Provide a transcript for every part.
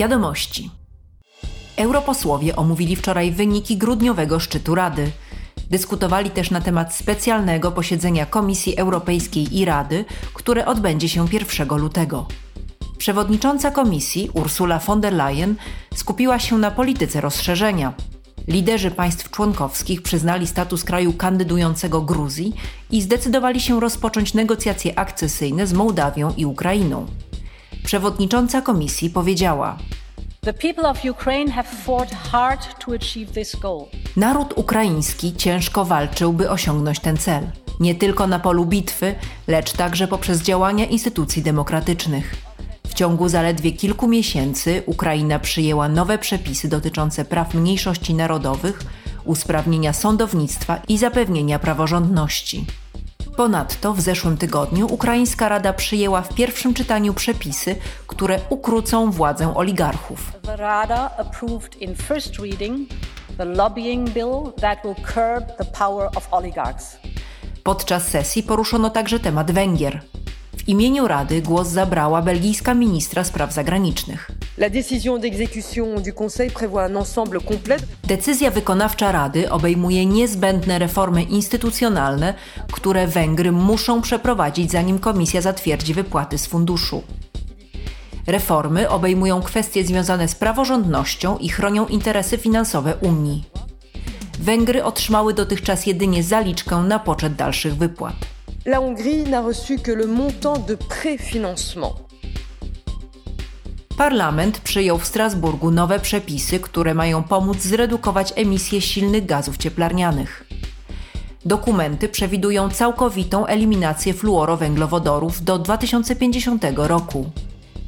Wiadomości. Europosłowie omówili wczoraj wyniki grudniowego szczytu Rady. Dyskutowali też na temat specjalnego posiedzenia Komisji Europejskiej i Rady, które odbędzie się 1 lutego. Przewodnicząca komisji Ursula von der Leyen skupiła się na polityce rozszerzenia. Liderzy państw członkowskich przyznali status kraju kandydującego Gruzji i zdecydowali się rozpocząć negocjacje akcesyjne z Mołdawią i Ukrainą. Przewodnicząca komisji powiedziała: Naród ukraiński ciężko walczył, by osiągnąć ten cel. Nie tylko na polu bitwy, lecz także poprzez działania instytucji demokratycznych. W ciągu zaledwie kilku miesięcy Ukraina przyjęła nowe przepisy dotyczące praw mniejszości narodowych, usprawnienia sądownictwa i zapewnienia praworządności. Ponadto w zeszłym tygodniu Ukraińska Rada przyjęła w pierwszym czytaniu przepisy, które ukrócą władzę oligarchów. Rada approved in first reading the lobbying bill that will curb the power of oligarchs. Podczas sesji poruszono także temat Węgier. W imieniu Rady głos zabrała belgijska ministra spraw zagranicznych. Decyzja wykonawcza Rady obejmuje niezbędne reformy instytucjonalne, które Węgry muszą przeprowadzić, zanim Komisja zatwierdzi wypłaty z funduszu. Reformy obejmują kwestie związane z praworządnością i chronią interesy finansowe Unii. Węgry otrzymały dotychczas jedynie zaliczkę na poczet dalszych wypłat la Hongrie n'a reçu que le montant de préfinancement. Parlament przyjął w Strasburgu nowe przepisy, które mają pomóc zredukować emisję silnych gazów cieplarnianych. Dokumenty przewidują całkowitą eliminację fluorowęglowodorów do 2050 roku.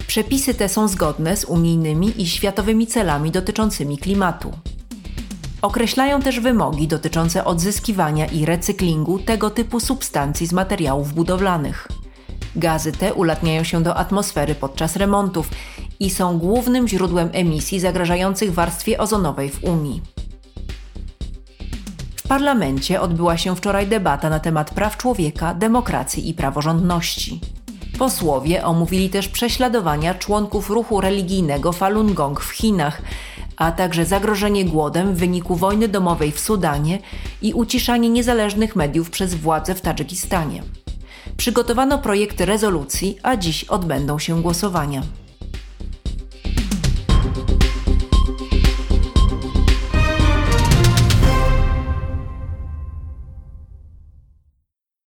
Przepisy te są zgodne z unijnymi i światowymi celami dotyczącymi klimatu. Określają też wymogi dotyczące odzyskiwania i recyklingu tego typu substancji z materiałów budowlanych. Gazy te ulatniają się do atmosfery podczas remontów i są głównym źródłem emisji zagrażających warstwie ozonowej w Unii. W parlamencie odbyła się wczoraj debata na temat praw człowieka, demokracji i praworządności. Posłowie omówili też prześladowania członków ruchu religijnego Falun Gong w Chinach, a także zagrożenie głodem w wyniku wojny domowej w Sudanie i uciszanie niezależnych mediów przez władze w Tadżykistanie. Przygotowano projekt rezolucji, a dziś odbędą się głosowania.